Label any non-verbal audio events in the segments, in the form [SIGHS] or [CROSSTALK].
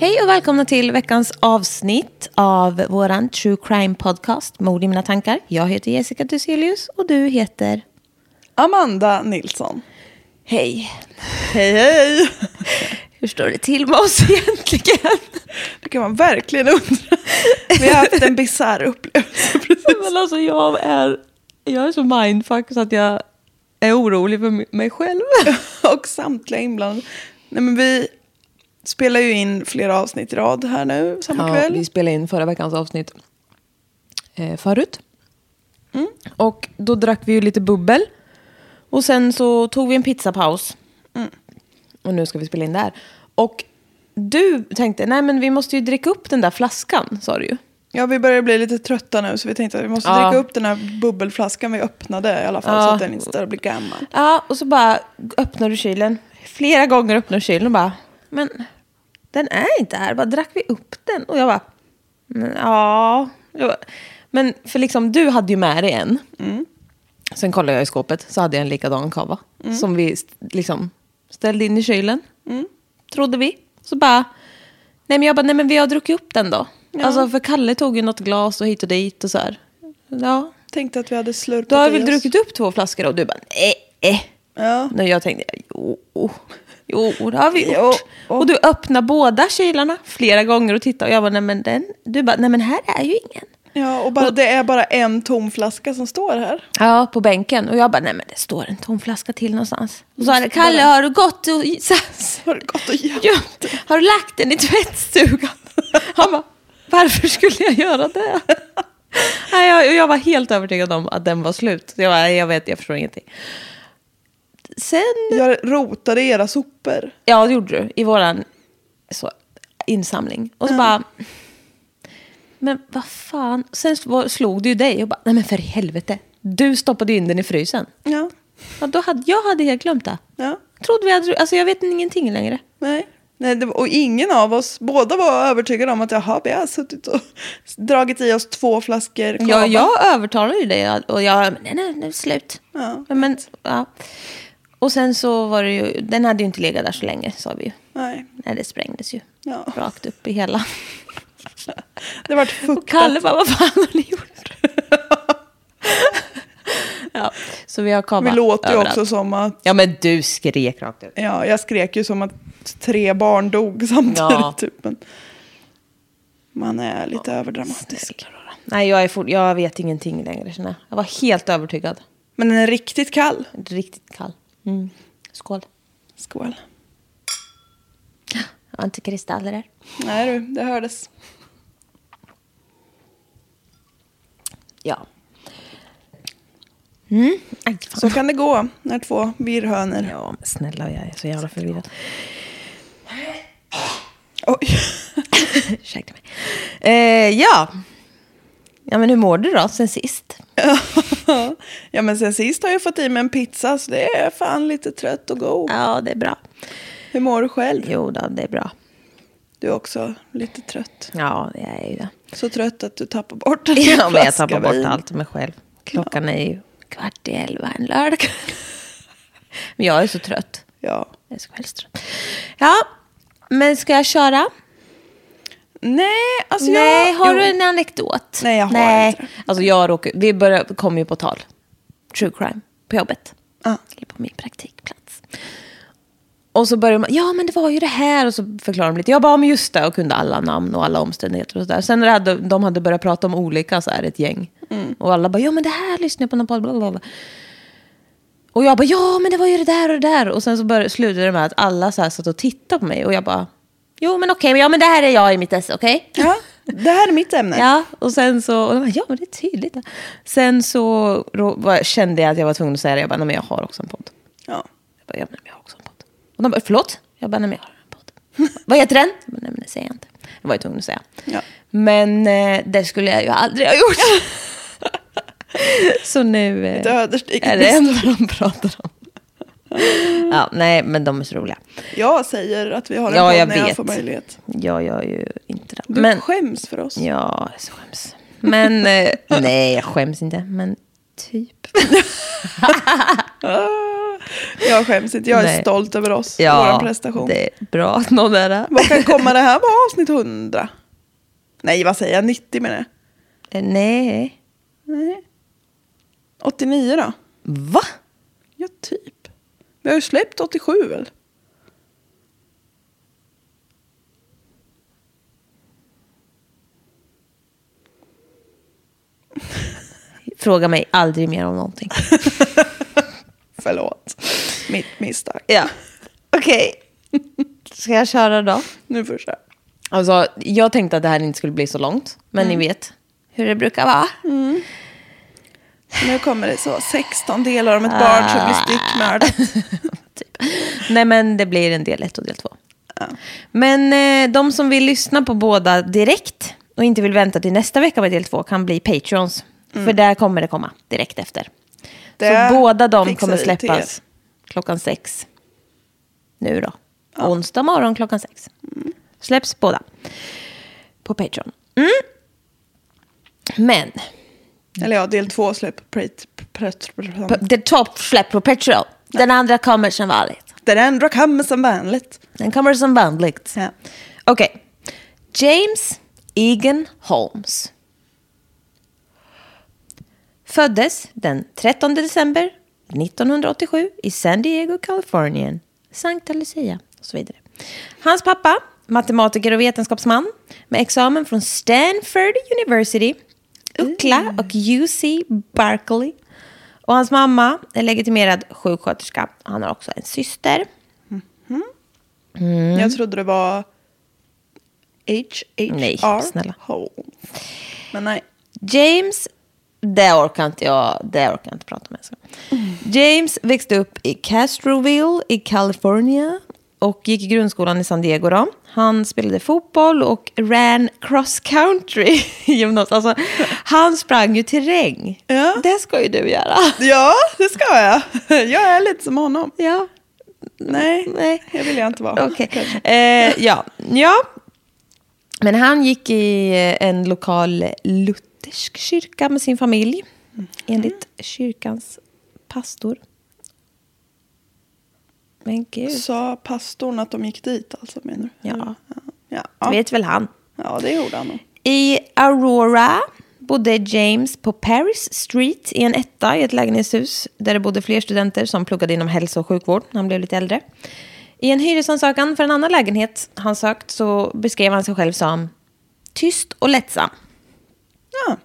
Hej och välkomna till veckans avsnitt av våran True Crime Podcast, Mord i mina tankar. Jag heter Jessica Duselius och du heter? Amanda Nilsson. Hej. Hej hej! [LAUGHS] Hur står det till med oss egentligen? Det kan man verkligen undra. Vi har haft en bisarr upplevelse [LAUGHS] precis. Men alltså jag är, jag är så mindfuck så att jag är orolig för mig själv. [LAUGHS] Och samtliga inblandade. Nej men vi spelar ju in flera avsnitt i rad här nu samma Ja, kväll. vi spelade in förra veckans avsnitt eh, förut. Och då drack vi ju lite bubbel. Och sen så tog vi en pizzapaus. Och nu ska vi spela in där. Och du tänkte, nej men vi måste ju dricka upp den där flaskan, sa du ju. Ja vi börjar bli lite trötta nu så vi tänkte att vi måste Ja. dricka upp den här bubbelflaskan vi öppnade i alla fall så Ja. att den inte blir gammal. Ja, och så bara öppnar du kylen. Flera gånger öppnar du kylen och bara, men den är inte här. Bara drack vi upp den? Och jag bara, "Men, ja. Men för liksom, du hade ju med dig en. Sen kollade jag i skåpet, så hade jag en likadan kava. Som vi liksom ställde in i kylen. Trodde vi. Så bara, nej men jag bara, nej men vi har druckit upp den då. Alltså för Kalle tog ju något glas och hit och dit och så här. Ja, Tänkte att vi hade slurpat då har vi druckit upp två flaskor och du bara, nej. Eh. Ja. Och jag tänkte, jo, jo, det har vi Jo. gjort. Och du öppnar båda kylarna flera gånger och tittar och jag bara, nej men den, du bara, nej men här är ju ingen. Ja, och bara, det är bara en tom flaska som står här. Ja, på bänken. Och jag bara, nej men det står en tom flaska till någonstans. Och så hade Kalle, har du gått och Har det gått och gömt? har du lagt den i tvättstugan? [LAUGHS] Han bara, varför skulle jag göra det? [LAUGHS] Nej, jag, jag var helt övertygad om att den var slut. Jag, bara, jag vet, jag förstår ingenting. Sen Jag rotade era sopor. Ja, det gjorde du. I våran så, insamling. Och så bara... Men vad fan. Sen slog det ju dig och bara, nej men för helvete. Du stoppade in den i frysen. Ja, Ja, då hade, jag hade helt glömt det. ja. Trodde vi hade, alltså jag vet ingenting längre. Nej. Nej var- och ingen av oss, båda var övertygade om att jaha, vi har suttit och [LAUGHS] dragit i oss två flaskor kava. Ja, jag övertalade ju dig och jag, nej, nej, nu slut. Ja. Men, ja. Och sen så var det ju, den hade ju inte legat där så länge sa vi ju. Nej, Nej, det sprängdes ju. Ja. Rakt upp i hela. [LAUGHS] det vart Och fuktat. Kalle bara, vad fan har ni gjort? [LAUGHS] ja, så vi har kava Vi låter ju överallt. också som att, Ja, men du skrek rakt ut. ja, jag skrek ju som att tre barn dog [LAUGHS] samtidigt. Ja. Typ. Men man är lite överdramatisk. Nej, jag, är for, jag vet ingenting längre. känner Jag. jag var helt övertygad. Men den är riktigt kall. Riktigt kall. Mm. Skål. Skål. Jag har inte kristaller där. Nej du, det hördes. Ja. Mm. Aj. Så kan det gå när två virrhönor... Ja, men snälla, jag är så jävla förvirrad. Oj. [LAUGHS] Ursäkta mig. Eh, ja. Ja, men hur mår du då sen sist? [LAUGHS] ja, men sen sist har jag fått i mig en pizza så det är fan lite trött och god. Ja, det är bra. Hur mår du själv? Jo då, det är bra. Du är också lite trött. Ja, det är ju det. Så trött att du tappar bort en [LAUGHS] Ja, men jag tappar bort vin. allt mig själv. Klockan är ju kvart i elva en lördag. [LAUGHS] Men jag är så trött. Ja. Jag är så kvällstrött. Ja, men ska jag köra? Nej, alltså Nej, jag... har jo. du en anekdot? Nej, jag har Nej. inte det. Alltså jag råkar, vi börjar, kom ju på tal. True crime på jobbet. Ja. Eller på min praktikplats. Och så börjar man, ja men det var ju det här. Och så förklarar de lite. Jag bara, men just det. Och kunde alla namn och alla omständigheter och sådär. Sen när det hade, de hade börjat prata om olika så är det ett gäng. Och alla bara, ja men det här lyssnar jag på någon podd. Bla, bla, bla. Och jag bara, ja men det var ju det där och det där. Och sen så började, slutade det med att alla så här satt och tittade på mig. Och jag bara, jo men okej, men ja men det här är jag i mitt esse, okej? Ja, det här är mitt ämne. Ja, och sen så, och de bara, ja men det är tydligt. Sen så var, kände jag att jag var tvungen att säga det. Jag bara, nej men jag har också en podd. Ja. Jag bara, ja men jag har också en podd. Och de bara, förlåt? Jag bara, nej men jag har en podd. Vad heter den? Jag bara, nej men det säger jag inte. Det var jag tvungen att säga. Ja. Men eh, det skulle jag ju aldrig ha gjort. [LAUGHS] så nu eh, är det enda de pratar om. [LAUGHS] ja, nej men de är så roliga. Jag säger att vi har en Ja, jag när jag vet. får möjlighet. Jag gör ju inte det. Du men, skäms för oss. Ja, jag skäms. Men, eh, [LAUGHS] nej jag skäms inte. Men typ. [LAUGHS] Jag skäms inte. Jag är Nej. stolt över oss. Ja, Vår prestation. det är bra att någon är det. Vad kan komma det här vara avsnitt 100? Nej, vad säger jag? 90 menar jag. Eh, Nej. 89 då? Va? Ja, typ. Vi har ju släppt 87 väl? Fråga mig aldrig mer om någonting. [LAUGHS] Förlåt. Mitt misstag. Ja. Okej. Ska jag köra då? Nu får du köra. Alltså, jag tänkte att det här inte skulle bli så långt. Men ni vet hur det brukar vara. Nu kommer det så 16 delar om ett barn som blir styckmördat. [LAUGHS] typ. Nej, men det blir en del ett och del två. Men eh, de som vill lyssna på båda direkt och inte vill vänta till nästa vecka med del två kan bli Patreons. För där kommer det komma direkt efter. Det Så båda de kommer släppas klockan sex. Nu då. Onsdag morgon klockan sex. Släpps båda. På Patreon. Mm. Men Eller ja, del två släpper pret, pret, pret, P- The top släpp på Patreon. Den andra kommer som vanligt. Den andra kommer som vanligt. Den kommer som vanligt. Ja. Okej. James Egan Holmes. Föddes den 13 december 1987 i San Diego, Kalifornien. Santa Lucia och så vidare. Hans pappa, matematiker och vetenskapsman med examen från Stanford University, UCLA och UC Berkeley. Och hans mamma är legitimerad sjuksköterska. Han har också en syster. Mm. Jag trodde det var H.H.R. Nej, snälla. Holmes. Men nej. James, det orkar inte jag, det orkar jag inte prata med. Så. James växte upp i Castroville i California och gick i grundskolan i San Diego. Då. Han spelade fotboll och ran cross country [LAUGHS] i gymnasiet. Alltså, han sprang ju terräng. Ja. Det ska ju du göra. [LAUGHS] Ja, det ska jag. Jag är lite som honom. Ja. Nej, Nej. det vill jag inte vara. Kanske. Eh, ja. ja. Men han gick i eh, en lokal luthersk kyrka med sin familj. Enligt kyrkans pastor. Men gud. Sa pastorn att de gick dit alltså menar du? Ja. Ja, Det vet väl han. ja det gjorde han nog. I Aurora bodde James på Paris Street i en etta i ett lägenhetshus där det bodde fler studenter som pluggade inom hälso och sjukvård när han blev lite äldre. I en hyresansökan för en annan lägenhet han sökt så beskrev han sig själv som tyst och lättsam. Ja,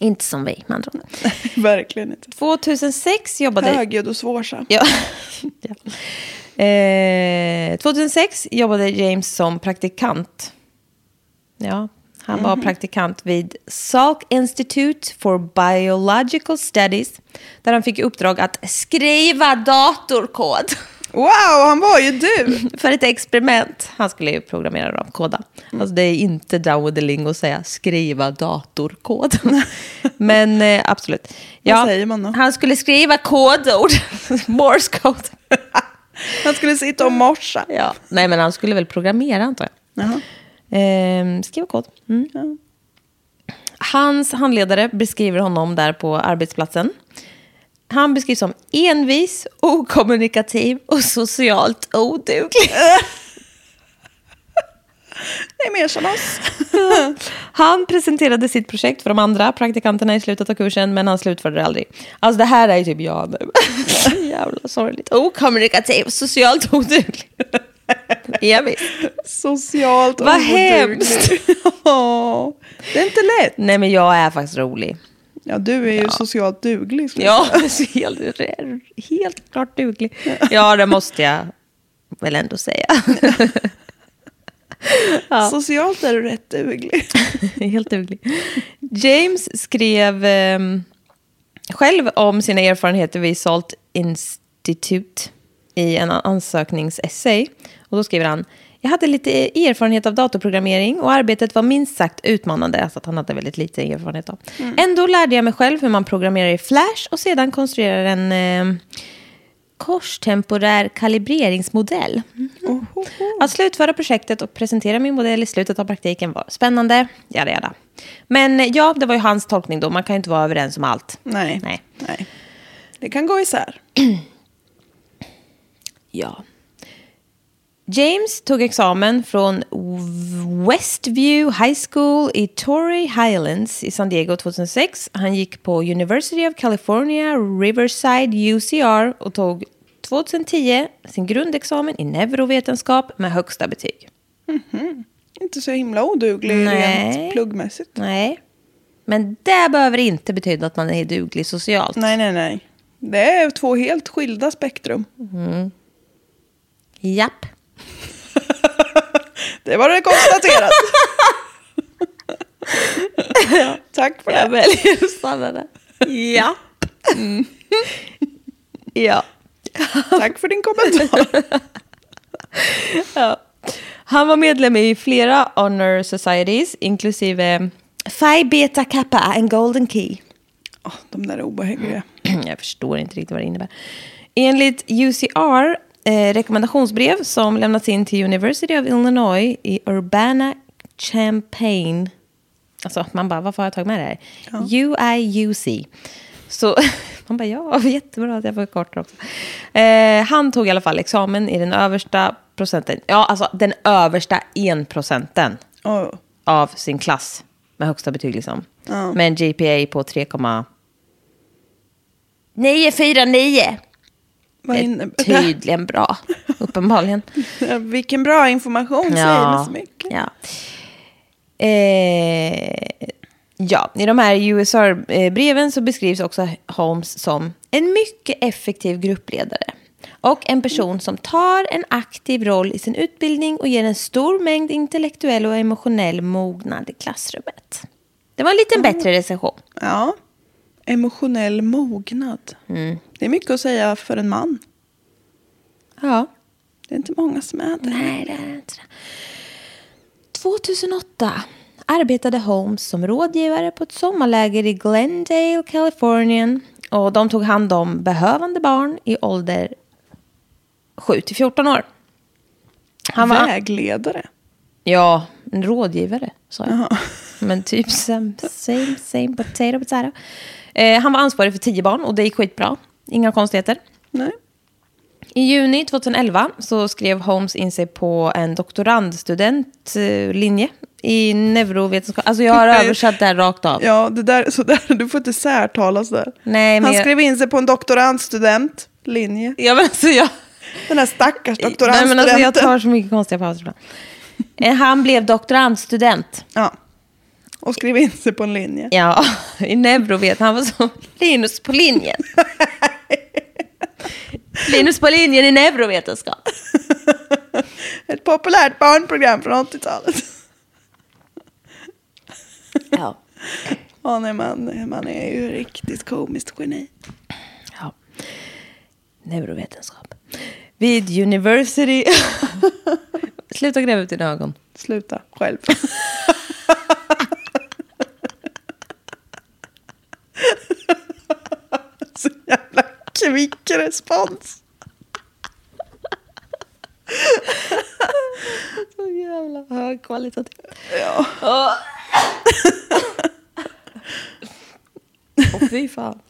Inte som vi, med andra [LAUGHS] verkligen inte. 2006 jobbade... Högljudd och svårsam. Ja. [LAUGHS] ja. Eh, 2006 jobbade James som praktikant. Ja, han var praktikant vid Salk Institute for Biological Studies. Där han fick i uppdrag att skriva datorkod. [LAUGHS] Wow, han var ju du! [LAUGHS] för ett experiment. Han skulle ju programmera dem, koda. Alltså det är inte down with the lingo att säga skriva datorkod. [LAUGHS] Men eh, absolut. Vad säger man då? Han skulle skriva kodord. [LAUGHS] Morse code. Han skulle sitta och morsa. ja. Nej, men han skulle väl programmera antar jag. Jaha. Eh, skriva kod. Mm. Hans handledare beskriver honom där på arbetsplatsen. Han beskrivs som envis, okommunikativ och socialt oduglig. Det är mer som oss. Han presenterade sitt projekt för de andra praktikanterna i slutet av kursen, men han slutförde det aldrig. Alltså det här är ju typ jag nu. [LAUGHS] Jävla sorgligt. Okommunikativ, socialt oduglig. Ja, visst. Socialt Vad oduglig. hemskt. Ja, det är inte lätt. Nej, men jag är faktiskt rolig. Ja, du är ju socialt duglig. Ja, [LAUGHS] helt, helt klart duglig. Ja, det måste jag väl ändå säga. [LAUGHS] Socialt är du rätt duglig. [LAUGHS] Helt duglig. James skrev ehm, själv om sina erfarenheter vid Salt Institute i en ansökningsessay. Och då skriver han, jag hade lite erfarenhet av datorprogrammering och arbetet var minst sagt utmanande. Alltså att han hade väldigt lite erfarenhet av. Ändå lärde jag mig själv hur man programmerar i Flash och sedan konstruerar en eh, korstemporär kalibreringsmodell. Att slutföra projektet och presentera min modell i slutet av praktiken var spännande. Jada, jada. Men eh, ja, det var ju hans tolkning då. Man kan ju inte vara överens om allt. Nej. Nej. Nej. Det kan gå isär. [CLEARS THROAT] Ja. James tog examen från Westview High School i Torrey Highlands i San Diego 2006. Han gick på University of California, Riverside, UCR och tog 2010 sin grundexamen i neurovetenskap med högsta betyg. Inte så himla oduglig Nej. rent pluggmässigt. Nej, men det behöver inte betyda att man är duglig socialt. Nej, nej, nej. Det är två helt skilda spektrum. Japp. [LAUGHS] Det var det konstaterat. [LAUGHS] Tack för Jag det. väljer att stanna där. Japp. Ja. Tack för din kommentar. [LAUGHS] Ja. Han var medlem i flera honor societies, inklusive Phi Beta Kappa and Golden Key. Åh, de där är obehagliga. [CLEARS THROAT] Jag förstår inte riktigt vad det innebär. Enligt UCR, eh, rekommendationsbrev som lämnats in till University of Illinois i Urbana-Champaign. Alltså, man bara, varför har jag tagit med det här? UIUC. Så [LAUGHS] man bara, ja, [LAUGHS] jättebra att jag får korta också. Eh, han tog i alla fall examen i den översta procenten. Ja, alltså den översta en procenten Åh, av sin klass med högsta betyg liksom. Med en GPA på 3,949. Är tydligen bra, [LAUGHS] uppenbarligen. Vilken bra information, säger ni så mycket. Ja. Eh, ja, i de här USR-breven så beskrivs också Holmes som en mycket effektiv gruppledare. Och en person som tar en aktiv roll i sin utbildning och ger en stor mängd intellektuell och emotionell mognad i klassrummet. Det var en liten bättre recension. Ja. Emotionell mognad. Mm. Det är mycket att säga för en man. Ja. Det är inte många som är det. Nej, det är inte det. 2008 arbetade Holmes som rådgivare på ett sommarläger i Glendale, Kalifornien. Och de tog hand om behövande barn i ålder 7 till 14 år. Han var, Vägledare. ja, en rådgivare, sa jag. Men typ [LAUGHS] same, same, same potato, potato. Eh, han var ansvarig för 10 barn och det gick skitbra. Inga konstigheter. Nej. I juni 2011 så skrev Holmes in sig på en doktorandstudentlinje i neurovetenskap. Alltså jag har översatt det här rakt av. Ja, det där, så där, du får inte särtala sådär. Nej, men Han jag- skrev in sig på en doktorandstudentlinje. Ja, men alltså jag... Den här stackars Nej, doktorandstudenten. men alltså jag tar så mycket konstiga pauser ibland. Eh, Han blev doktorandstudent. Ja. Och skrev in sig på en linje. Ja, [LAUGHS] i neurovet. Han var så Linus på linjen. [LAUGHS] [LAUGHS] Linus på linjen i neurovetenskap. [LAUGHS] Ett populärt barnprogram från 80-talet. Ja. Ja, nej, man, man är ju riktigt komiskt geni. ja. Neurovetenskap. vid University... [LAUGHS] Sluta gräva ut dina ögon. Sluta själv. Så jävla kvick respons. Så jävla högkvalitativ. Ja. Åh, fy fan.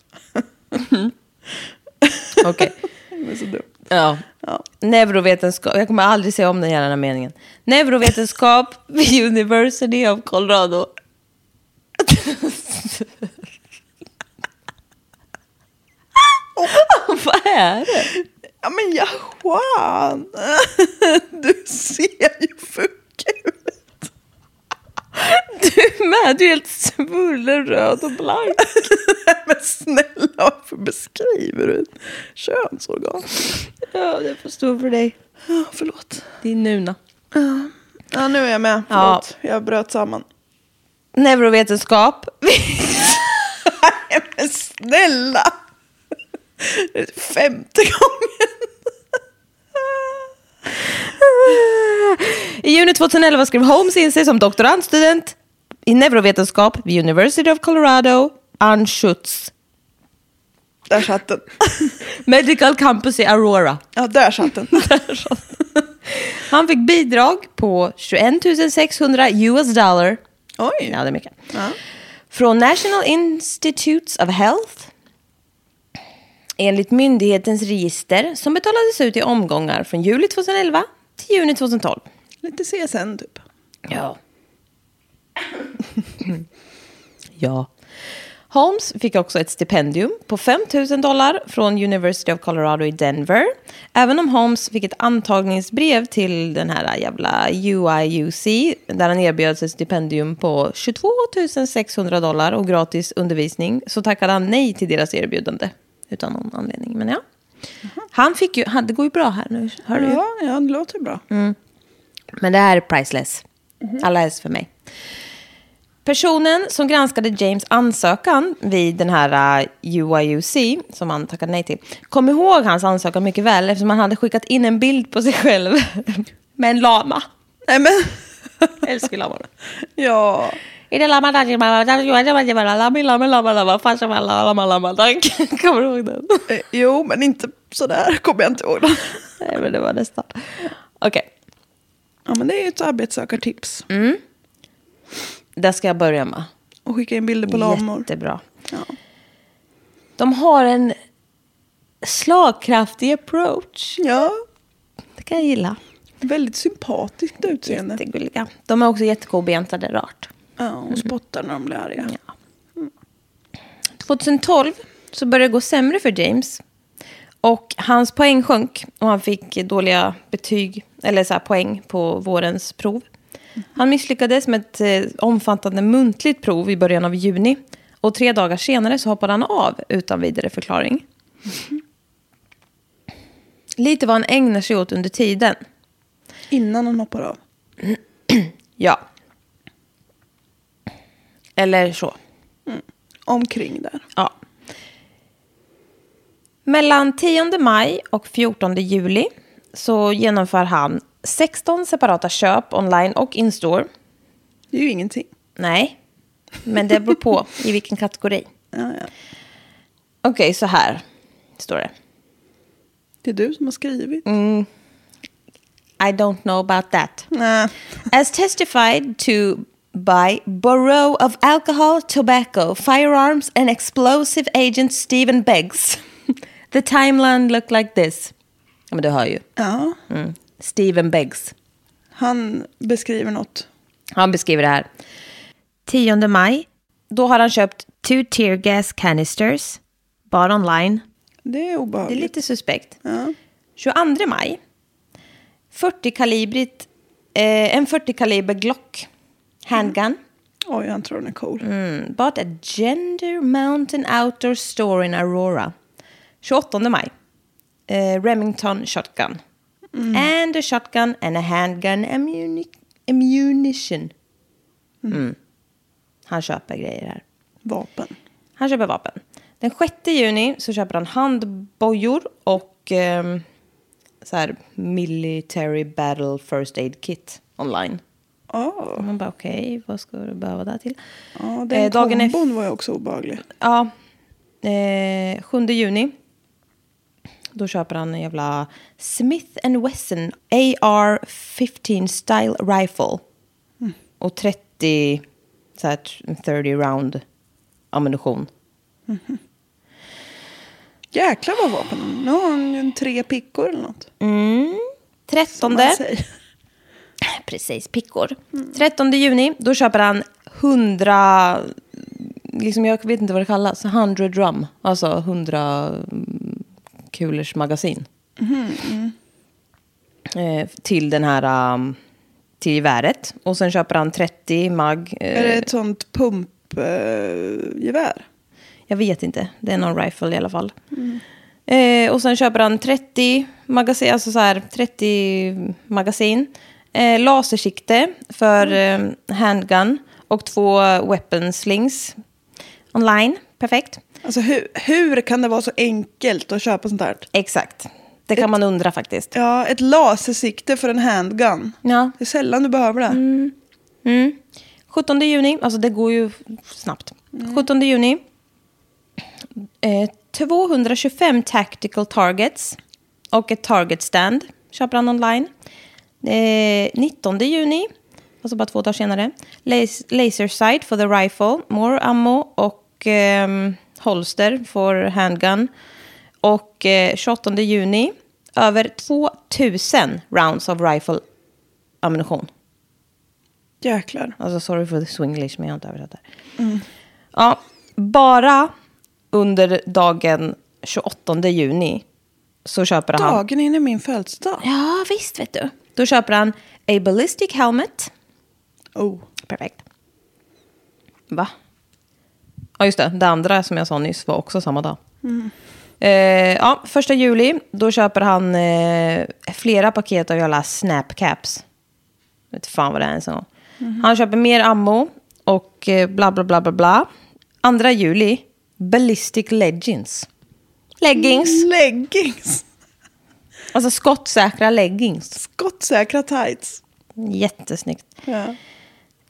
Okej. Det är så dumt. Ja. Ja. Neurovetenskap. Jag kommer aldrig säga om den jävla meningen. Neurovetenskap vid University of Colorado. [LAUGHS] Vad är det? Ja men ja, Juan. [LAUGHS] Du ser ju fuck ut. Du med. Du är helt svullen, röd och blank. [LAUGHS] Men snälla, varför beskriver du ett könsorgan? Ja, det får stå för dig. Ja, förlåt. Din nuna. Ja, nu är jag med. Ja. Förlåt, jag bröt samman. Neurovetenskap. Nej, men snälla! Femte gången. I juni 2011 skrev Holmes in sig som doktorandstudent i neurovetenskap vid University of Colorado, Anschutz Där satt den. Medical Campus i Aurora. Ja, där satt den. [LAUGHS] Han fick bidrag på 21 600 US dollar. Oj. Ja, det är mycket. Ja. Från National Institutes of Health. Enligt myndighetens register som betalades ut i omgångar från juli 2011 till juni 2012. Lite CSN typ. Ja. [LAUGHS] ja. Holmes fick också ett stipendium på 5 000 dollar från University of Colorado i Denver. Även om Holmes fick ett antagningsbrev till den här jävla UIUC där han erbjöds ett stipendium på 22 600 dollar och gratis undervisning så tackade han nej till deras erbjudande utan någon anledning. Men ja. Han fick ju, han, det går ju bra här nu, hör du ju. Ja, ja, det låter bra. Men det här är priceless. Alla är för mig. Personen som granskade James ansökan vid den här uh, UIUC, som han tackade nej till, kom ihåg hans ansökan mycket väl eftersom han hade skickat in en bild på sig själv [LAUGHS] med en lama. Nej men, Jag älskar lamorna. [LAUGHS] ja. Idela Kommer du ihåg den? Eh, jo, men inte sådär kommer jag inte ihåg den. [LAUGHS] Nej, men det var nästan. Okej. Okay. Ja, men det är ju ett arbetssökartips. Mm. Det ska jag börja med. Och skicka in bilder på lamor. Jättebra. Ja. De har en slagkraftig approach. Ja. Det kan jag gilla. Väldigt sympatiskt utseende. Jättegulliga. De är också jättekobenta, det är rart. Ja, och spottar när de blir arga. 2012 så började det gå sämre för James. Och hans poäng sjönk och han fick dåliga betyg, eller så här poäng på vårens prov. Han misslyckades med ett eh, omfattande muntligt prov i början av juni. Och tre dagar senare så hoppade han av utan vidare förklaring. Lite vad han ägnar sig åt under tiden. Innan han hoppar av. [CLEARS THROAT] Ja. Eller så. Omkring där. Ja. Mellan 10 maj och 14 juli så genomför han 16 separata köp online och in-store. Det är ju ingenting. Nej, men det beror på [LAUGHS] i vilken kategori. Ja, ja. Okej, så här står det. Det är du som har skrivit. I don't know about that. Nej. As testified to by Borough of Alcohol, Tobacco, Firearms and Explosive Agent Stephen Beggs. [LAUGHS] The timeline looked like this. Ja, men du hör ju. Ja, Mm. Stephen Beggs. han beskriver något. Han beskriver det här. 10 maj. Då har han köpt two tear gas canisters. Bara online. Det är Det är obehagligt. lite suspekt. Ja. 22 maj. 40 kalibrigt, eh, en 40 kaliber Glock. Handgun. Oj, han tror den är cool. Mm, bought at Gender Mountain Outdoor Store in Aurora. 28 maj. Eh, Remington Shotgun. And a shotgun and a handgun ammuni- ammunition. Mm. Han köper grejer här. Vapen. Han köper vapen. Den 6 juni så köper han handbojor och ehm, så här military battle first aid kit online. Oh. Man bara okej, vad ska du behöva det till? Ja, den Eh, dagen kombon var ju också obehaglig. Ja, eh, 7 juni. Då köper han en jävla Smith Wesson AR-15 style rifle. Och 30, så här, 30 round ammunition. Jäklar vad vapen. Nu har han ju tre pickor eller något. Mm. Som 13. man säger. Precis, pickor. 13 juni, då köper han 100, liksom jag vet inte vad det kallas, 100 drum. Alltså 100 mm, kulers magasin. Eh, till den här, um, till geväret. Och sen köper han 30 mag. Är det Eh, ett sånt pumpgevär? Eh, gevär? jag vet inte, det är någon rifle i alla fall. Eh, och sen köper han 30 magasin, alltså så här 30 magasin. Eh, lasersikte för eh, handgun och två weapon slings online. Perfekt. alltså hur, hur kan det vara så enkelt att köpa sånt här? Exakt. Det kan man undra faktiskt. Ja, ett lasersikte för en handgun. Ja. Det är sällan du behöver det. Mm. 17 juni, alltså det går ju snabbt. 17 juni. Eh, 225 tactical targets och ett target stand köper han online. Eh, 19 juni, alltså bara två dagar senare. Las- laser sight for the rifle, more ammo och ehm, holster for handgun. Och eh, 28 juni, över 2000 rounds of rifle ammunition. Jäklar. Alltså sorry the swinglish, men jag har inte översatt det. här. Ja, bara under dagen 28 juni så köper han... Dagen innan min födelsedag. Ja, visst vet du. Då köper han a ballistic helmet. Oh. Perfekt. Va? Ja, just det. Det andra som jag sa nyss var också samma dag. Eh, ja, första juli, då köper han eh, flera paket av jävla snapcaps. Jag vet fan vad det är ens en gång. Han köper mer ammo och eh, bla bla bla bla bla. Andra juli, ballistic leggings. Leggings. Leggings. Alltså skottsäkra leggings. Skottsäkra tights. Jättesnyggt. Ja.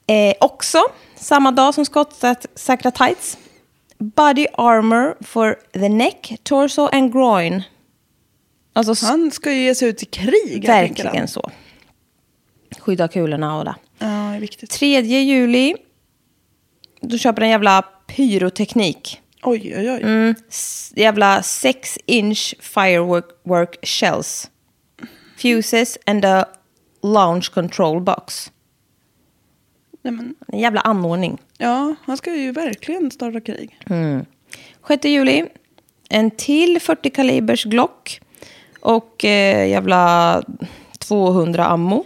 Eh, också samma dag som skottsäkra tights. Body armor for the neck, torso and groin. Alltså Han ska ju ge sig ut i krig. verkligen så. Skydda kulorna och det. Ja, det är viktigt. 3 juli. Då köper en jävla pyroteknik. Oj, oj, oj. Mm, jävla 6 inch firework work shells. Fuses and a launch control box. Nej, men, En jävla anordning. ja, han ska ju verkligen starta krig. 6 juli. En till 40 kalibers Glock. Och eh, jävla 200 ammo.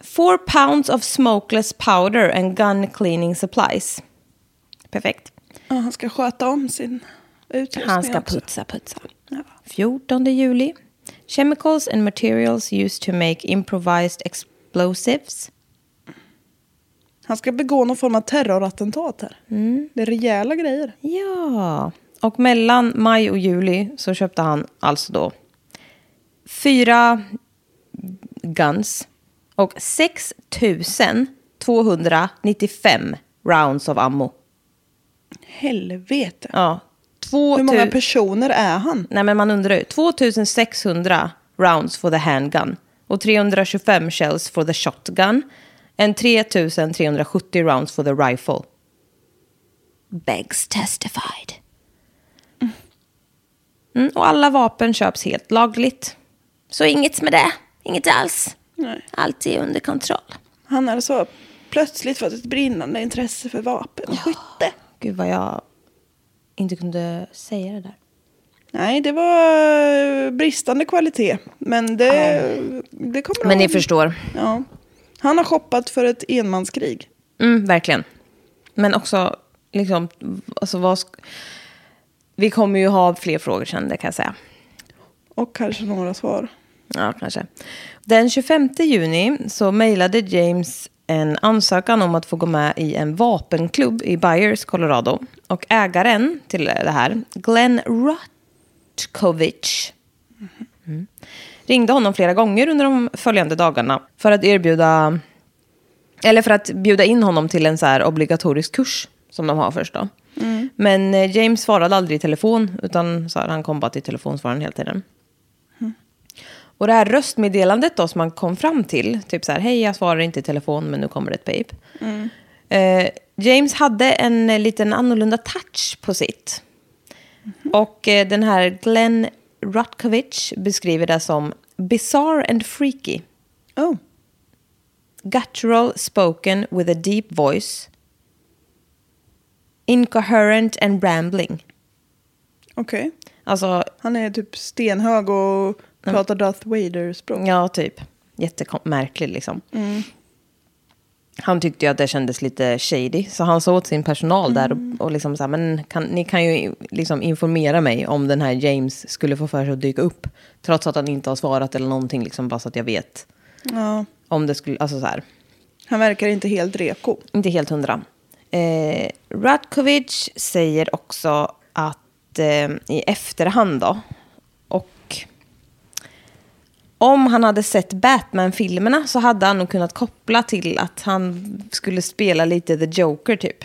4 pounds of smokeless powder and gun cleaning supplies. Perfekt. Ja, han ska sköta om sin utrustning Han ska också. putsa, putsa. Ja. 14 juli. Chemicals and materials used to make improvised explosives. Han ska begå någon form av terrorattentat här. Mm. Det är rejäla grejer. Ja, och mellan maj och juli så köpte han alltså då fyra guns och 6 295 rounds of ammo. Helvete. Ja, två Hur många personer är han? Nej, men man undrar ju. 2600 rounds for the handgun och 325 shells for the shotgun and 3370 rounds for the rifle. Beggs testified. Mm, och alla vapen köps helt lagligt. Så inget med det. Inget alls. Nej. Allt är under kontroll. Han hade så plötsligt fått ett brinnande intresse för vapen och skytte. Gud vad jag inte kunde säga det där. Nej, det var eh, bristande kvalitet. Men det, det kommer Men ni av- förstår. Ja. Han har shoppat för ett enmanskrig. Mm, verkligen. Men också, liksom, alltså vad... Vi kommer ju ha fler frågor sen, det kan jag säga. Och kanske några svar. Ja, kanske. Den 25 juni så mejlade James en ansökan om att få gå med i en vapenklubb i Byers, Colorado. Och ägaren till det här, Glenn Rutkovich, Mm. Ringde honom flera gånger under de följande dagarna för att erbjuda... Eller för att bjuda in honom till en så här obligatorisk kurs som de har först då. Men eh, James svarade aldrig i telefon, utan så här, han kom bara till telefonsvararen hela tiden. Och det här röstmeddelandet då som man kom fram till, typ så här, hej jag svarar inte i telefon men nu kommer det ett pip. Eh, James hade en eh, liten annorlunda touch på sitt. Och eh, den här Glenn Rutkovich beskriver det som bizarre and freaky. Oh. Guttural spoken with a deep voice. Incoherent and rambling. Okej. Alltså, Han är typ stenhög och pratar Darth Vader-språk. ja typ. Jättemärklig liksom. Han tyckte ju att det kändes lite shady. Så han sa åt sin personal där och, och liksom så här, men kan, ni kan ju liksom informera mig om den här James skulle få för sig att dyka upp. Trots att han inte har svarat eller någonting, liksom, bara så att jag vet. Ja. Om det skulle, alltså så här. Han verkar inte helt reko. Inte helt hundra. Eh, Ratkovich säger också att eh, i efterhand då, om han hade sett Batman-filmerna så hade han nog kunnat koppla till att han skulle spela lite The Joker typ.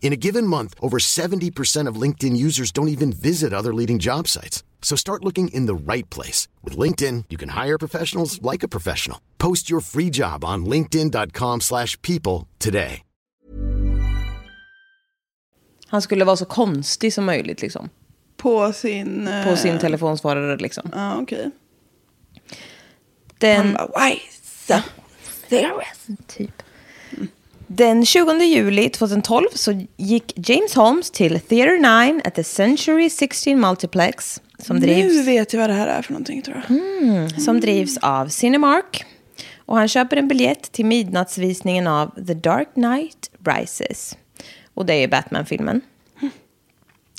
In a given month, over 70% of LinkedIn users don't even visit other leading job sites. So start looking in the right place. With LinkedIn, you can hire professionals like a professional. Post your free job on linkedin.com slash people today. Han skulle vara så konstig som möjligt liksom. På sin... eh, På sin telefonsvarare liksom. Ja, okej. Den... Han bara, why so serious? Typ. Den 20 juli 2012 så gick James Holmes till Theater 9 at the Century 16 Multiplex. Som drivs, Nu vet jag vad det här är för någonting tror jag. som drivs av Cinemark. Och han köper en biljett till midnattsvisningen av The Dark Knight Rises. Och det är Batman-filmen.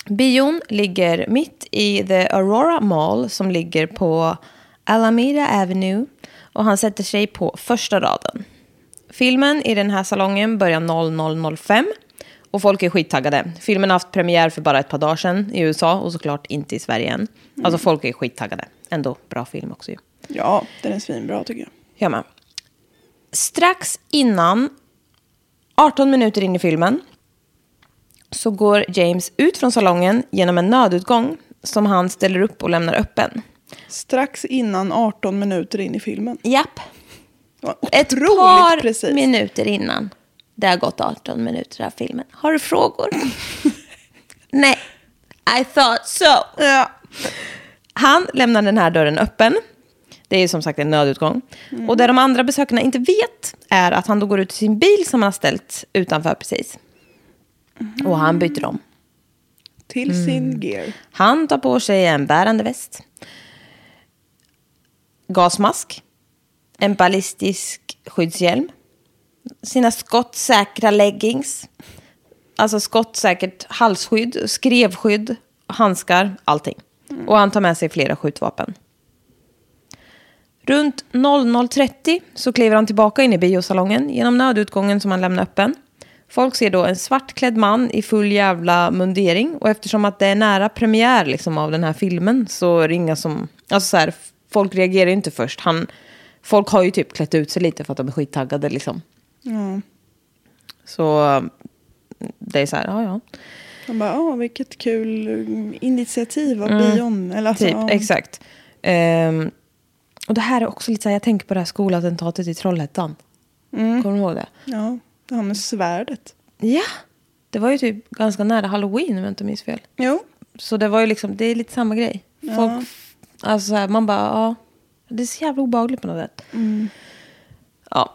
Bion ligger mitt i The Aurora Mall som ligger på Alameda Avenue. Och han sätter sig på första raden. Filmen i den här salongen börjar 00.05 och folk är skittaggade. Filmen har haft premiär för bara ett par dagar sedan i USA och såklart inte i Sverige än. Alltså folk är skittaggade. Ändå bra film också ju. Ja, den är svinbra tycker jag. Ja, men. Strax innan, 18 minuter in i filmen, så går James ut från salongen genom en nödutgång som han ställer upp och lämnar öppen. Strax innan 18 minuter in i filmen. Japp. Ett par precis. minuter innan. Det har gått 18 minuter av filmen. Har du frågor? [LAUGHS] Nej, I thought so. Ja. Han lämnar den här dörren öppen. Det är som sagt en nödutgång. Och det de andra besökarna inte vet är att han då går ut till sin bil som han har ställt utanför precis. Och han byter om. Till Mm. sin gear. Han tar på sig en bärande väst. Gasmask. En ballistisk skyddshjälm. Sina skottsäkra leggings. Alltså skottsäkert halsskydd, skrevskydd, handskar, allting. Och han tar med sig flera skjutvapen. Runt 00.30 så kliver han tillbaka in i biosalongen genom nödutgången som han lämnar öppen. Folk ser då en svartklädd man i full jävla mundering. Och eftersom att det är nära premiär liksom, av den här filmen så är det inga som... Alltså så här, folk reagerar ju inte först. Han, folk har ju typ klätt ut sig lite för att de är skittaggade liksom. Ja. Så det är så här, ja ja. De bara, åh vilket kul mm, initiativ av Mm. bion. Eller alltså, Typ, ja. exakt. Ehm, och det här är också lite så här, jag tänker på det här skolattentatet i Trollhättan. Mm. Kommer du ihåg det? Ja, det har med svärdet. Ja. Det var ju typ ganska nära halloween om jag inte minns fel. Jo, Så det var ju liksom, det är lite samma grej. Folk, alltså så här, man bara, ja. Det är så jävla obehagligt på något sätt. Ja.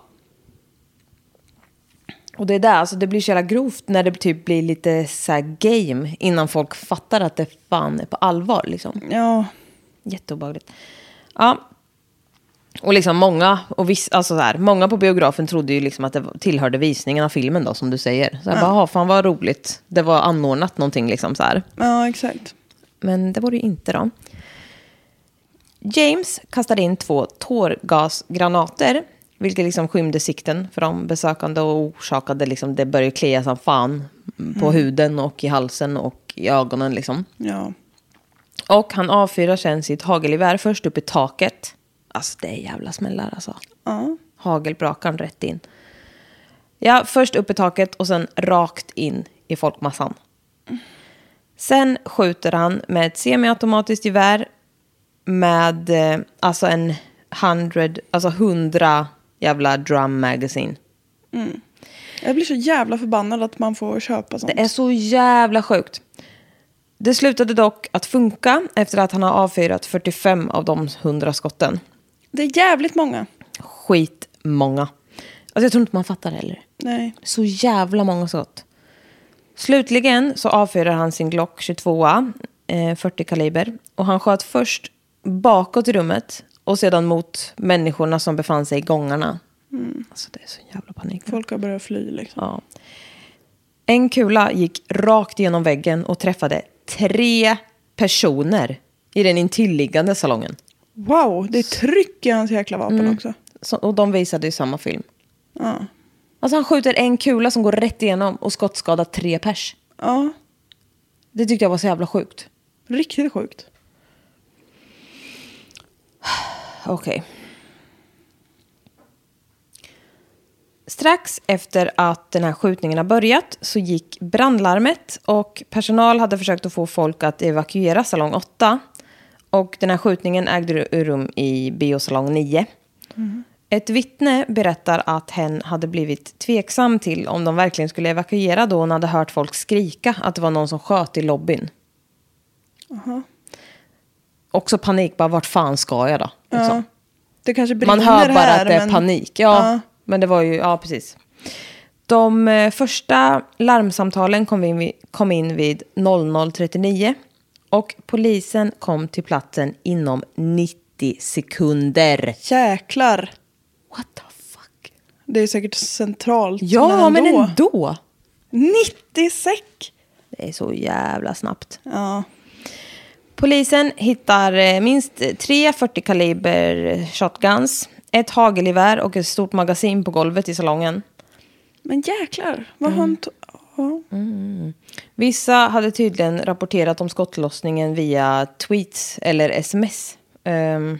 Och det är där, alltså det blir så jävla grovt när det typ blir lite så game innan folk fattar att det fan är på allvar liksom. ja. Jätteobehagligt. Ja. Och liksom många, och viss, alltså så här, många på biografen trodde ju liksom att det tillhörde visningen av filmen då, som du säger. Så jag bara, "Jaha, fan vad roligt. Det var anordnat någonting liksom så här. ja, exakt. Men det var det ju inte då. James kastade in två tårgasgranater, vilket liksom skymde sikten för de besökande och orsakade liksom, det började klia som fan på huden och i halsen och i ögonen liksom. Ja. Och han avfyrar sen sitt hagelgevär först upp i taket. Alltså det är jävla smällar alltså. ja. Hagelbrakan rätt in. Ja, först upp i taket och sen rakt in i folkmassan. Sen skjuter han med ett semiautomatiskt gevär med eh, alltså en hundred, alltså hundra jävla drum magazine. Jag blir så jävla förbannad att man får köpa sånt. Det är så jävla sjukt. Det slutade dock att funka efter att han har avfyrat 45 av de 100 skotten. Det är jävligt många. Skitmånga. Alltså jag tror inte man fattar heller. Nej. Så jävla många skott. Slutligen så avfyrar han sin Glock 22 eh, 40 kaliber. Och han sköt först bakåt i rummet och sedan mot människorna som befann sig i gångarna. Alltså det är så jävla panik. Folk har börjat fly liksom. Ja. En kula gick rakt genom väggen och träffade tre personer i den intilliggande salongen. Wow, det är tryck i hans jäkla vapen Mm. också. Så, och de visade i samma film. Ja. Alltså han skjuter en kula som går rätt igenom och skottskadar tre pers. ja, Det tyckte jag var så jävla sjukt. riktigt sjukt. [SIGHS] Okej. Strax efter att den här skjutningen har börjat så gick brandlarmet och personal hade försökt att få folk att evakuera salong 8. Och den här skjutningen ägde rum i biosalong 9. Ett vittne berättar att hen hade blivit tveksam till om de verkligen skulle evakuera då hon hade hört folk skrika att det var någon som sköt i lobbyn. Också panik, bara vart fan ska jag då? Liksom. Ja. Det kanske brinner Man hör bara här, att det är men- panik. Ja, Ja. men det var ju, ja precis. De eh, första larmsamtalen kom in, vid, kom in vid 00.39 och polisen kom till platsen inom 90 sekunder. Jäklar. What the fuck? Det är säkert centralt. Ja, men ändå. 90 säck. Det är så jävla snabbt. Ja. Polisen hittar eh, minst tre 40 kaliber shotguns, ett hagelgevär och ett stort magasin på golvet i salongen. Men jäklar. Vad har han... to- Ja. Vissa hade tydligen rapporterat om skottlossningen via tweets eller sms. Ehm,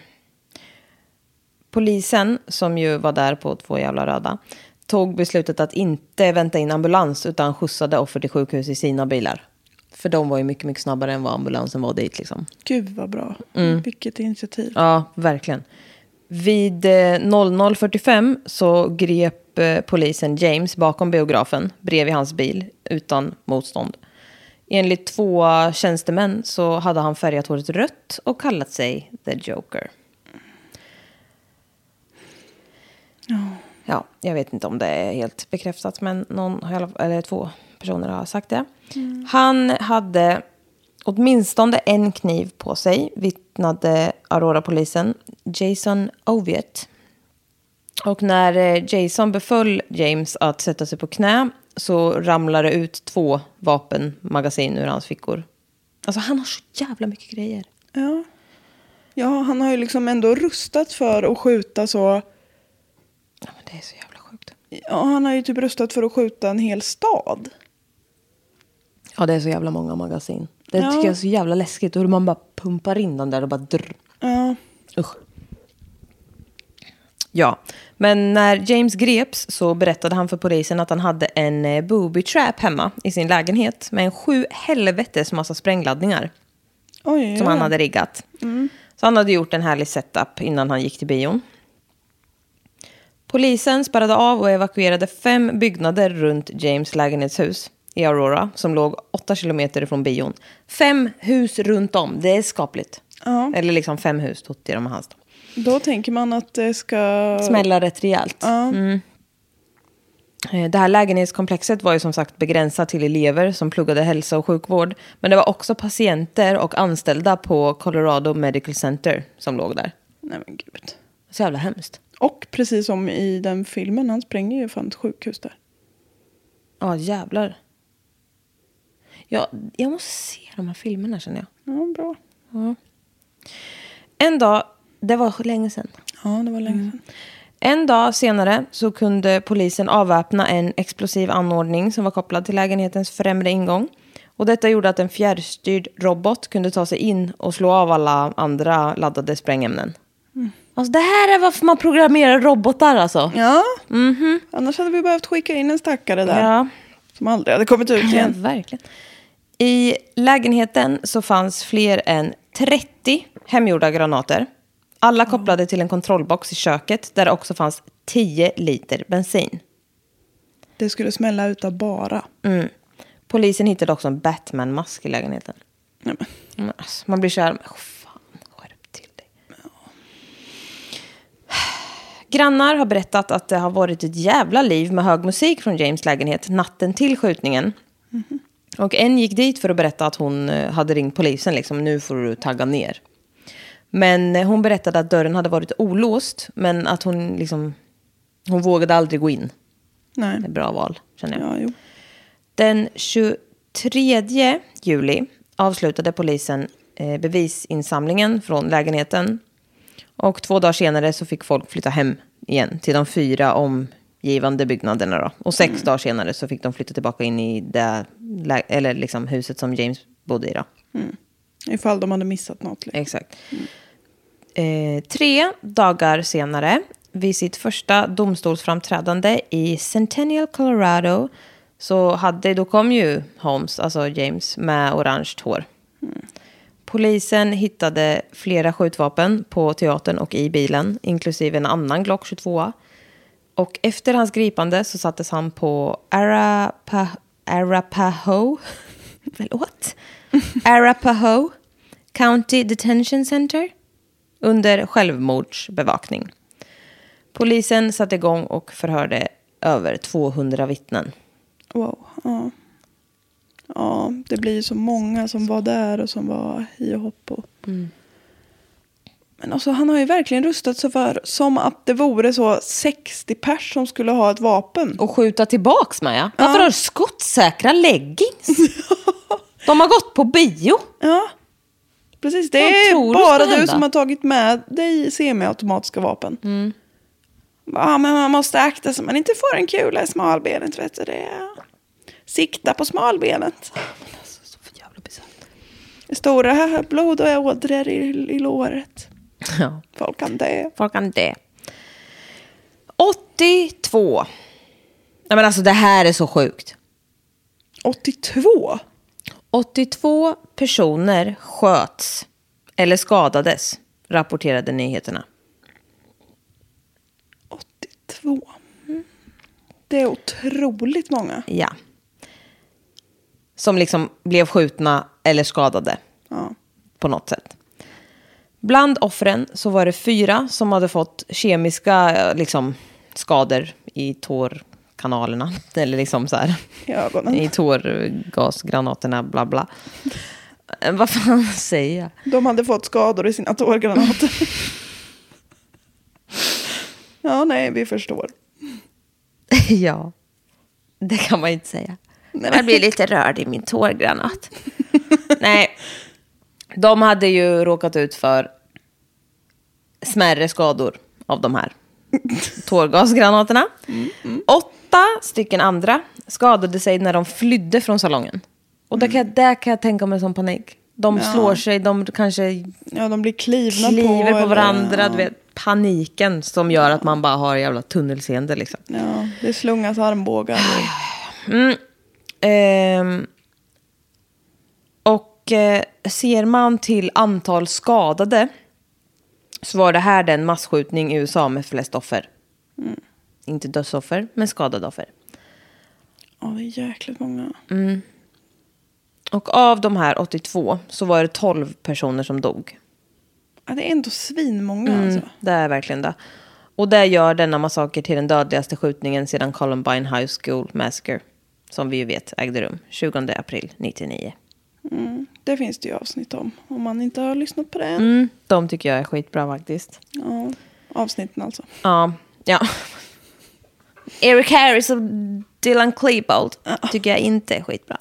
polisen, som ju var där på två jävla röda, tog beslutet att inte vänta in ambulans utan skjutsade offer till sjukhus i sina bilar. För de var ju mycket, mycket snabbare än vad ambulansen var dit liksom. Gud vad bra. Vilket initiativ. Ja, verkligen. Vid eh, 00.45 så grep eh, polisen James bakom biografen bredvid hans bil utan motstånd. Enligt två tjänstemän så hade han färgat håret rött och kallat sig The Joker. Ja, jag vet inte om det är helt bekräftat, men någon, eller två personer har sagt det. Han hade åtminstone en kniv på sig, vittnade Aurora-polisen. Jason Oviet. Och när eh, Jason beföll James att sätta sig på knä så ramlade det ut två vapenmagasin ur hans fickor. Alltså han har så jävla mycket grejer. Ja. ja, han har ju liksom ändå rustat för att skjuta så. Ja, men det är så jävla sjukt. Ja, han har ju typ röstat för att skjuta en hel stad. Ja, det är så jävla många magasin. Det Ja. tycker jag är så jävla läskigt. Hur man bara pumpar in den där och bara drr. Ja. Usch. Ja, men när James greps så berättade han för polisen att han hade en eh, booby trap hemma i sin lägenhet med en sju helvetes massa sprängladdningar Oj, som ja. han hade riggat. Så han hade gjort en härlig setup innan han gick till bion. Polisen spärrade av och evakuerade fem byggnader runt James lägenhetshus i Aurora som låg åtta kilometer ifrån bion. Fem hus runt om, det är skapligt. Ja. Eller liksom fem hus, Totti de hans. Då tänker man att det ska... Smälla rätt rejält. Ja. Eh, Det här lägenhetskomplexet var ju som sagt begränsat till elever som pluggade hälsa och sjukvård. Men det var också patienter och anställda på Colorado Medical Center som låg där. Nej men gud. Så jävla hemskt. Och precis som i den filmen, han spränger ju fan ett sjukhus där. Ja, jävlar. Ja, jag måste se de här filmerna känner jag. Ja, bra. En dag, det var länge sedan. Ja, det var länge sedan. En dag senare så kunde polisen avväpna en explosiv anordning som var kopplad till lägenhetens främre ingång. Och detta gjorde att en fjärrstyrd robot kunde ta sig in och slå av alla andra laddade sprängämnen. Alltså det här är varför man programmerar robotar alltså. Ja, annars hade vi behövt skicka in en stackare där. Ja, Som aldrig hade kommit ut ja igen. [LAUGHS] verkligen. I lägenheten så fanns fler än 30 hemgjorda granater. Alla kopplade till en kontrollbox i köket där det också fanns 10 liter bensin. Det skulle smälla utav bara. Mm. Polisen hittade också en Batman-mask i lägenheten. Nej, men. Men alltså, man blir fan, skärp till dig. [SIGHS] Grannar har berättat att det har varit ett jävla liv med hög musik från James lägenhet natten till skjutningen. Och en gick dit för att berätta att hon eh, hade ringt polisen. Liksom, nu får du tagga ner. Men eh, hon berättade att dörren hade varit olåst. Men att hon liksom... Hon vågade aldrig gå in. Nej. Det är bra val, känner jag. Ja, jo. Den 23 juli avslutade polisen eh, bevisinsamlingen från lägenheten. Och två dagar senare så fick folk flytta hem igen till de fyra omgivande byggnaderna. Då. Och sex dagar senare så fick de flytta tillbaka in i det eller liksom huset som James bodde i. Då. Ifall de hade missat något. Liksom. Exakt. Eh, tre dagar senare, vid sitt första domstolsframträdande i Centennial, Colorado, så hade, då kom ju Holmes, alltså James, med orange hår. Polisen hittade flera skjutvapen på teatern och i bilen, inklusive en annan Glock 22. Och efter hans gripande så sattes han på Arapa, Arapaho, [LAUGHS] förlåt, Arapaho County Detention Center under självmordsbevakning. Polisen satte igång och förhörde över 200 vittnen. Wow. Ja. ja, det blir ju så många som var där och som var i hopp. Och... Men alltså, han har ju verkligen rustat sig för som att det vore så 60 pers som skulle ha ett vapen. Och skjuta tillbaks med ja. Varför har du skottsäkra leggings? [LAUGHS] De har gått på bio. Ja, precis. Det Vad är du bara du som har tagit med dig semiautomatiska vapen. Ja, men man måste akta sig man inte får en kula i smalbenet. Vet du. Det är... Sikta på smalbenet. [LAUGHS] Så jävla bisarrt. Stora [LAUGHS] blod och ådror i, i låret. Ja. Folk kan dö. Folk kan det. 82. Nej men alltså det här är så sjukt. 82? 82 personer sköts eller skadades, rapporterade nyheterna. 82. Det är otroligt många. Ja. Som liksom blev skjutna eller skadade Ja. på något sätt. Bland offren så var det fyra som hade fått kemiska eh, liksom, skador i tårkanalerna. [LAUGHS] Eller liksom så här. I. I tårgasgranaterna, bla bla. Eh, Vad fan [LAUGHS] säger jag? De hade fått skador i sina tårgranater. [LAUGHS] ja, nej, vi förstår. ja, det kan man ju inte säga. Jag blir lite rörd i min tårgranat. Nej, de hade ju råkat ut för smärre skador av de här [LAUGHS] tårgasgranaterna. Åtta stycken andra skadade sig när de flydde från salongen. Och där kan, jag, där kan jag tänka mig som panik. De slår sig, de kanske Ja, de blir klivna kliver på, eller- varandra. Ja. Du vet, paniken som gör att man bara har jävla tunnelseende. Liksom. Ja, det slungas armbågar. Ehm, och eh, ser man till antal skadade så var det här den masskjutning i USA med flest offer. Inte dödsoffer, men skadade offer. Ja, det är jäkligt många. Och av de här 82 så var det 12 personer som dog. Ja, det är ändå svinmånga Mm, alltså. det är verkligen det. Och det gör denna massaker till den dödligaste skjutningen sedan Columbine High School Massacre. Som vi ju vet ägde rum 20 april 99. Det finns det ju avsnitt om. Om man inte har lyssnat på det än. Mm, de tycker jag är skitbra faktiskt. Ja, avsnitten alltså. Ja, ja. Eric Harris och Dylan Klebold tycker jag inte är skitbra.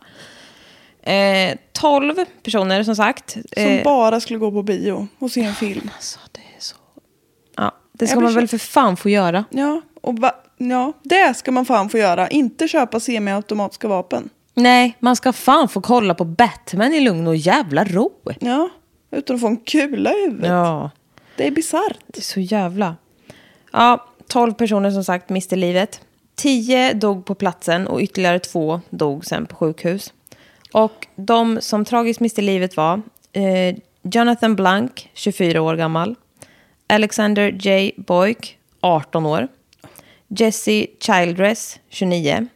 Eh, 12 personer som sagt. Som Eh, bara skulle gå på bio och se en film. alltså, det är så... Ja, det ska Jag man väl för fan få göra. Ja, och va, ja, det ska man fan få göra. Inte köpa semiautomatiska vapen. Nej, man ska fan få kolla på Batman i lugn och jävla ro. Ja, utan att få en kula i huvudet. Ja, Det är bisarrt. det är så jävla... Ja, 12 personer som sagt miste livet. 10 dog på platsen och ytterligare två dog sen på sjukhus. Och de som tragiskt miste livet var eh, Jonathan Blank, 24 år gammal. Alexander J. Boyk, 18 år. Jesse Childress, 29.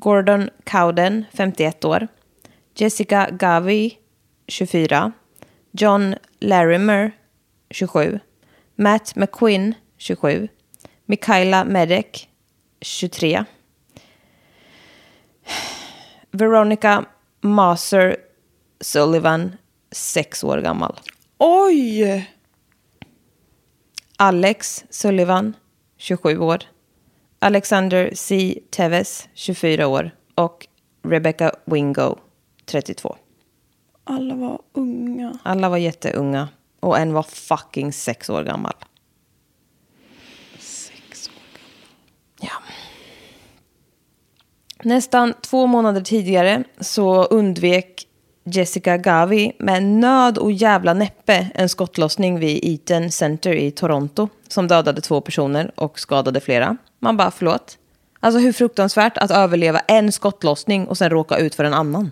Gordon Cowden, 51 år. Jessica Gavi, 24. John Larimer, 27. Matt McQuinn, 27. Mikaela Medek, 23. Veronica Maser Sullivan, 6 år gammal. Oj! Alex Sullivan, 27 år. Alexander C. Teves, 24 år. Och Rebecca Wingo, 32. Alla var unga. Alla var jätteunga. Och en var fucking sex år gammal. Sex år. Ja. Nästan två månader tidigare så undvek Jessica Gavi med nöd och jävla näppe en skottlossning vid Eaton Center i Toronto som dödade två personer och skadade flera. Man bara, förlåt? Alltså hur fruktansvärt att överleva en skottlossning och sen råka ut för en annan.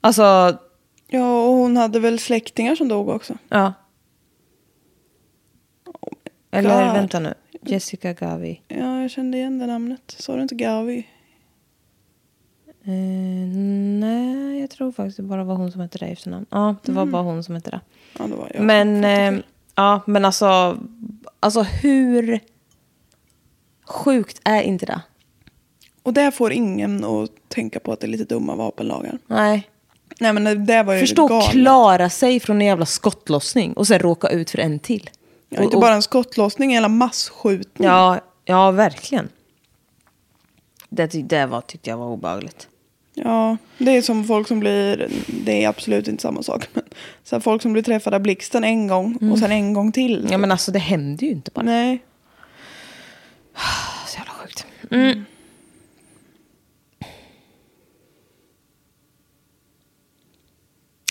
Alltså, Ja, och hon hade väl släktingar som dog också. ja. Eller God. vänta nu, Jessica Gavi. Ja, jag kände igen det namnet. Sa du inte Gavi? Eh, nej, jag tror faktiskt det bara var hon som hette det efternamn. Ja, det var bara hon som hette det. Ja, det var jag. men, eh, ja, men alltså, alltså hur sjukt är inte det? Och det får ingen att tänka på att det är lite dumma vapenlagar. Nej. Nej, men det- det var ju Förstå galet. klara sig från en jävla skottlossning och sen råka ut för en till. Ja, inte bara en skottlossning, en hela masskjutning. Ja, ja verkligen. Det, det var, tyckte jag var obehagligt. Ja, det är som folk som blir, det är absolut inte samma sak, men så folk som blir träffade av blixten en gång och sen en gång till. Ja, men alltså det händer ju inte bara. Nej. Så jävla sjukt. Mm.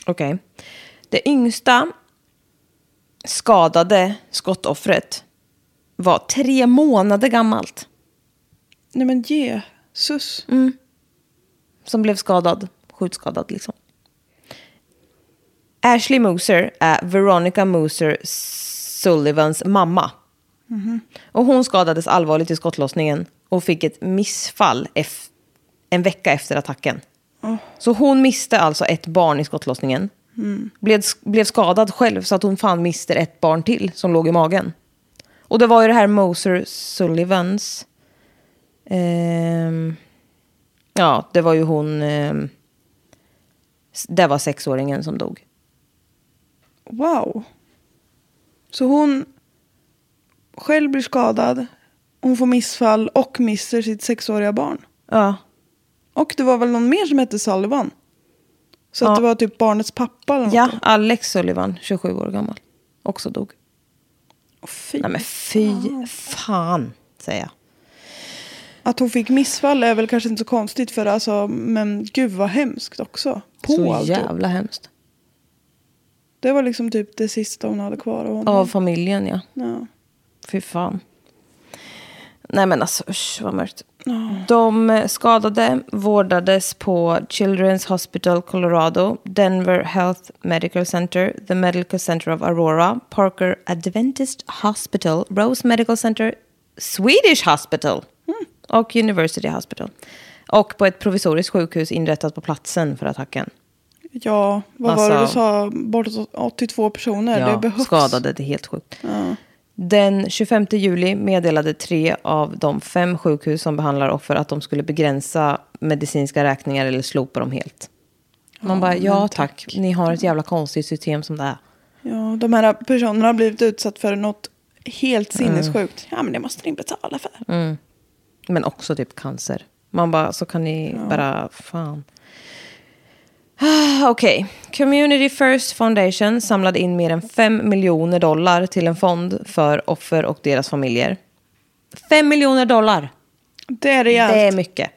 Okej. Det yngsta skadade skottoffret var tre månader gammalt. Nej men Jesus. Som blev skadad. Skjutskadad liksom. Ashley Moser är Veronica Moser Sullivans mamma. Och hon skadades allvarligt i skottlossningen och fick ett missfall en vecka efter attacken. Så hon miste alltså ett barn i skottlossningen. Blev, blev skadad själv så att hon fan mister ett barn till som låg i magen. Och det var ju det här Moser Sullivans... ehm, ja, det var ju hon... ehm, det var sexåringen som dog. Wow. Så hon själv blir skadad, hon får missfall och mister sitt sexåriga barn. Ja, Och det var väl någon mer som hette Sullivan? Så Ja. att det var typ barnets pappa eller något. ja Alex Sullivan, 27 år gammal, också dog. Fy. Nej men fy fan, säger jag. Att hon fick missfall är väl kanske inte så konstigt för alltså, men gud vad hemskt också. På Så allt. jävla hemskt. Det var liksom typ det sista hon hade kvar av honom. Av familjen, ja. Ja. Fy fan. Nej men alltså usch vad mörkt. De skadade vårdades på Children's Hospital Colorado, Denver Health Medical Center, the Medical Center of Aurora, Parker Adventist Hospital, Rose Medical Center, Swedish Hospital och University Hospital. Och på ett provisoriskt sjukhus inrättat på platsen för attacken. ja, vad var det du Alltså- sa? Bortåt 82 personer. det behövs. skadade, det är helt sjukt. Ja. Den 25 juli meddelade tre av de fem sjukhus som behandlar offer att de skulle begränsa medicinska räkningar eller slopa dem helt. Man bara, ja tack, ni har ett jävla konstigt system som det är. ja, de här personerna har blivit utsatt för något helt Mm. sinnessjukt. Ja, men det måste ni betala för. Men också typ cancer. Man bara, så kan ni bara, fan. Ah, Okej, Community First Foundation samlade in mer än 5 miljoner dollar till en fond för offer och deras familjer. 5 miljoner dollar! Det är rejält. Det är mycket.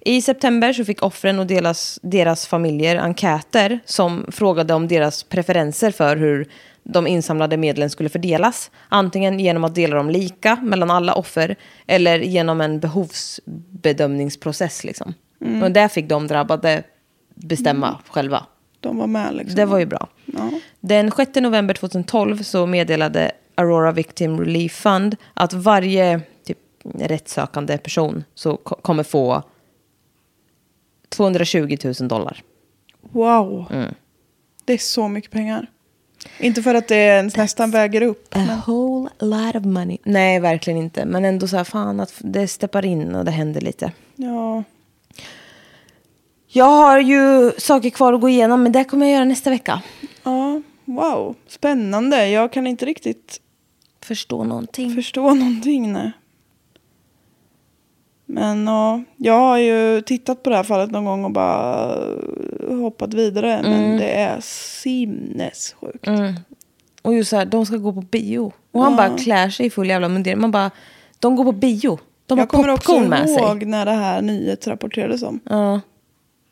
I september så fick offren och deras, deras familjer enkäter som frågade om deras preferenser för hur de insamlade medlen skulle fördelas. Antingen genom att dela dem lika mellan alla offer eller genom en behovsbedömningsprocess. Liksom. Och där fick de drabbade bestämma själva. De var med liksom. Det var ju bra. Ja. Den 6 november 2012 så meddelade Aurora Victim Relief Fund att varje typ, rättssökande person så ko- kommer få 220 000 dollar. Wow. Mm. Det är så mycket pengar. Inte för att det ens nästan väger upp. A whole lot of money. Nej, verkligen inte. Men ändå så här, fan att det steppar in och det händer lite. Ja. Jag har ju saker kvar att gå igenom, men det kommer jag göra nästa vecka. ja, wow. Spännande. Jag kan inte riktigt Förstå någonting. förstå någonting. Nej. Men ja, jag har ju tittat på det här fallet någon gång och bara eh, hoppat vidare. Mm. Men det är sinnessjukt. Och just så här, de ska gå på bio. Och han bara klär sig i full jävla mundering. Man bara, de går på bio. De har jag kommer också popcorn med sig. ihåg när det här nyhetsrapporterades om. Ja,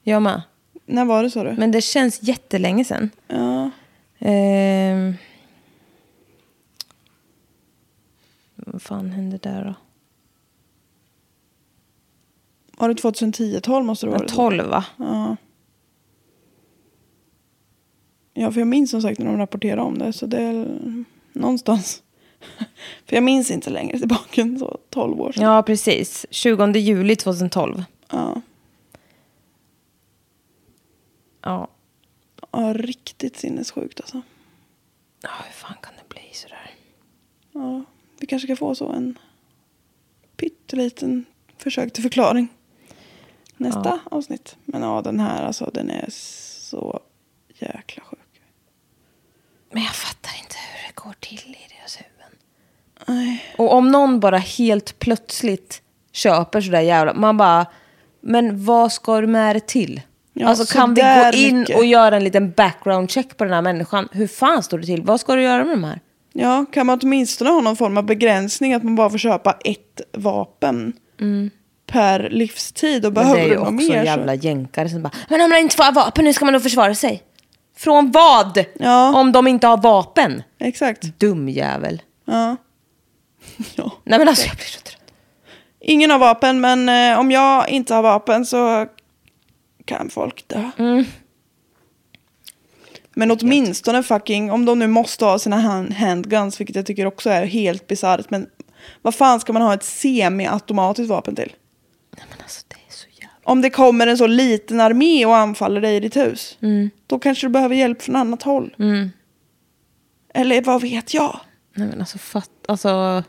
jag med. När var det så du? Men det känns jättelänge sedan. Ja. Ehm. Vad fan hände där då? Var det 2010-tal måste det vara? 12 va? Ja. Ja, för jag minns som sagt när de rapporterade om det. Så det är någonstans. [LAUGHS] för jag minns inte längre tillbaka än så 12 år sedan. Ja, precis. 20 juli 2012. Ja. Ja. ja, riktigt sinnessjukt alltså. ja, hur fan kan det bli sådär? Ja, vi kanske ska få så en pytteliten försök till förklaring. Nästa avsnitt. Men ja, den här alltså, den är så jäkla sjuk. Men jag fattar inte hur det går till i deras huvuden. Nej. Och om någon bara helt plötsligt köper sådär jävla... Man bara, men vad ska du med det till? Ja, alltså kan vi gå in mycket. och göra en liten background check på den här människan? Hur fan står det till? Vad ska du göra med de här? Ja, kan man åtminstone ha någon form av begränsning att man bara får köpa ett vapen per livstid och Men det behöver är du ju något också mer jävla jänkare som bara, men om man inte får vapen, hur ska man då försvara sig? Från vad? Ja. Om de inte har vapen? så. Exakt. Dum jävel. Ja. [LAUGHS] ja. Nej men alltså jag blir så trött. Ingen har vapen, men eh, om jag inte har vapen så kan folk dö. Mm. Men åtminstone fucking, om de nu måste ha sina hand, handguns, vilket jag tycker också är helt bisarrt, men vad fan ska man ha ett semi-automatiskt vapen till? Nej men alltså det är så jävla... Om det kommer en så liten armé och anfaller dig i ditt hus, Mm. då kanske du behöver hjälp från annat håll. Eller vad vet jag? Nej men alltså fatt, alltså...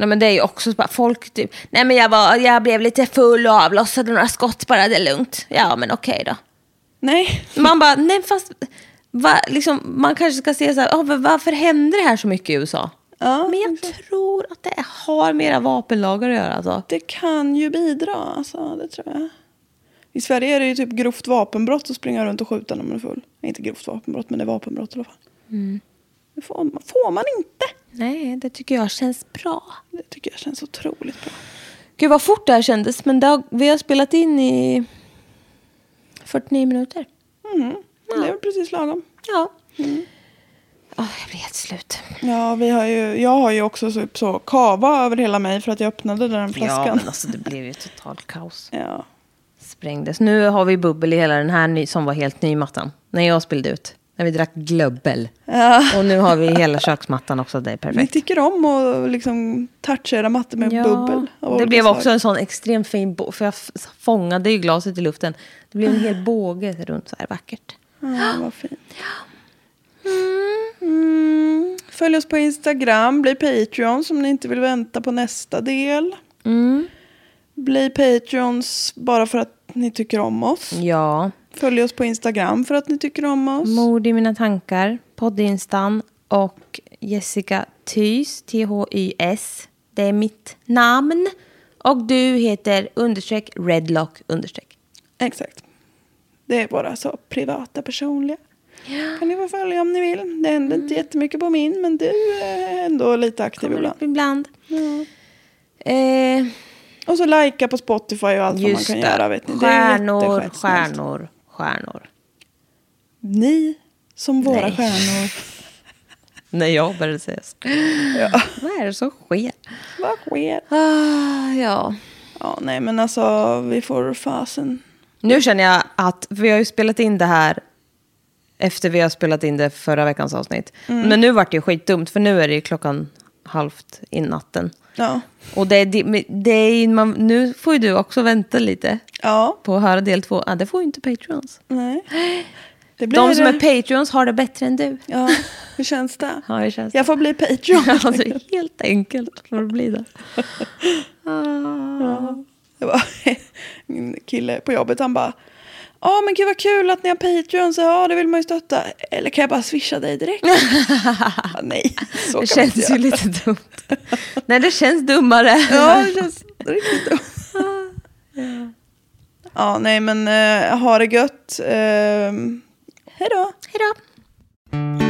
Nej men det är ju också så bara folk typ, nej men jag, var, jag blev lite full och avlossade några skott bara, det är lugnt. Ja men okej då. Nej. Man bara, nej fast, va, liksom, man kanske ska se så här, oh, varför händer det här så mycket i USA? Ja, men jag tror att det har med era vapenlagar att göra alltså. Det kan ju bidra, alltså, det tror jag. I Sverige är det ju typ grovt vapenbrott att springa runt och skjuta när man är full. Inte grovt vapenbrott, men det är vapenbrott i alla fall. Det får, får man inte. Nej, det tycker jag känns bra. Det tycker jag känns otroligt bra. Gud vad fort det här kändes. Men har, vi har spelat in i 49 minuter. Det är precis lagom. Ja. Åh, jag blir helt slut. Ja, vi har ju, jag har ju också så, så kava över hela mig för att jag öppnade den Ja, flaskan. men alltså det blev ju totalt kaos. [LAUGHS] Ja. Sprängdes. Nu har vi bubbel i hela den här ny, som var helt ny mattan. När jag spillde ut. När vi drack glöbbel. Och nu har vi hela köksmattan också. Det är Vi perfekt. tycker om att liksom toucha era mattor med bubbel. av det blev slag. också en sån extremt fin båge. För jag fångade ju glaset i luften. Det blev en hel båge runt så här vackert. Ja, vad fint. Mm. Följ oss på Instagram, bli Patreons om ni inte vill vänta på nästa del. Mm. Bli Patreons bara för att ni tycker om oss. Ja. Följ oss på Instagram för att ni tycker om oss. Mord i mina tankar, poddinstan och Jessica Thys, T-H-Y-S. Det är mitt namn. Och du heter understreck redlock understreck. Exakt. Det är våra så privata personliga. Kan ni få följa om ni vill. Det händer Mm. inte jättemycket på min men du är ändå lite aktiv ibland. Ibland. Eh, Och så likea på Spotify och allt vad man kan det. göra. Vet ni. Det är Stjärnor. Stjärnor. Ni som våra Nej. stjärnor. [LAUGHS] När jag började säga så. Vad är det som sker? Vad sker? Ah, ja. Ja, nej men alltså vi får fasen. Nu känner jag att, vi har ju spelat in det här efter vi har spelat in det förra veckans avsnitt. Mm. Men nu vart det ju skitdumt, för nu är det ju klockan halvt i natten. Ja. Och det, det, det är, man, nu får ju du också vänta lite Ja, på att höra del två. Ah, det får ju inte Patreons. nej. Det De som är Patreons har det bättre än du. Ja, hur känns det? [LAUGHS] Ja, det känns Jag får bli Patreon. [LAUGHS] alltså, helt enkelt för att bli det. [LAUGHS] Det var en kille på jobbet, han bara Ja men gud vad kul att ni har Patreon, så ja det vill man ju stötta. Eller kan jag bara swisha dig direkt? [LAUGHS] ja, nej, så Det kan man inte känns ju göra. lite dumt. Nej, det känns dummare. [LAUGHS] Ja, det känns riktigt dumt. Ja, nej men uh, ha det gött. Uh, hej då. Hej då.